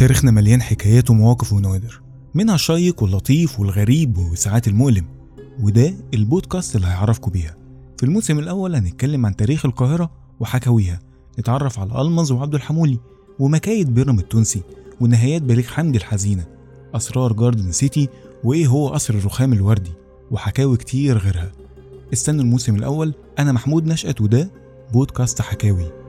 تاريخنا مليان حكايات ومواقف ونوادر منها الشيق واللطيف والغريب وساعات المؤلم وده البودكاست اللي هيعرفكم بيها. في الموسم الأول هنتكلم عن تاريخ القاهرة وحكاويها نتعرف على ألمظ وعبد الحمولي ومكايد بيرم التونسي ونهايات بليغ حمدي الحزينة أسرار جاردن سيتي وإيه هو قصر الرخام الوردي وحكاوي كتير غيرها. استنوا الموسم الأول أنا محمود نشأت وده بودكاست حكاوي.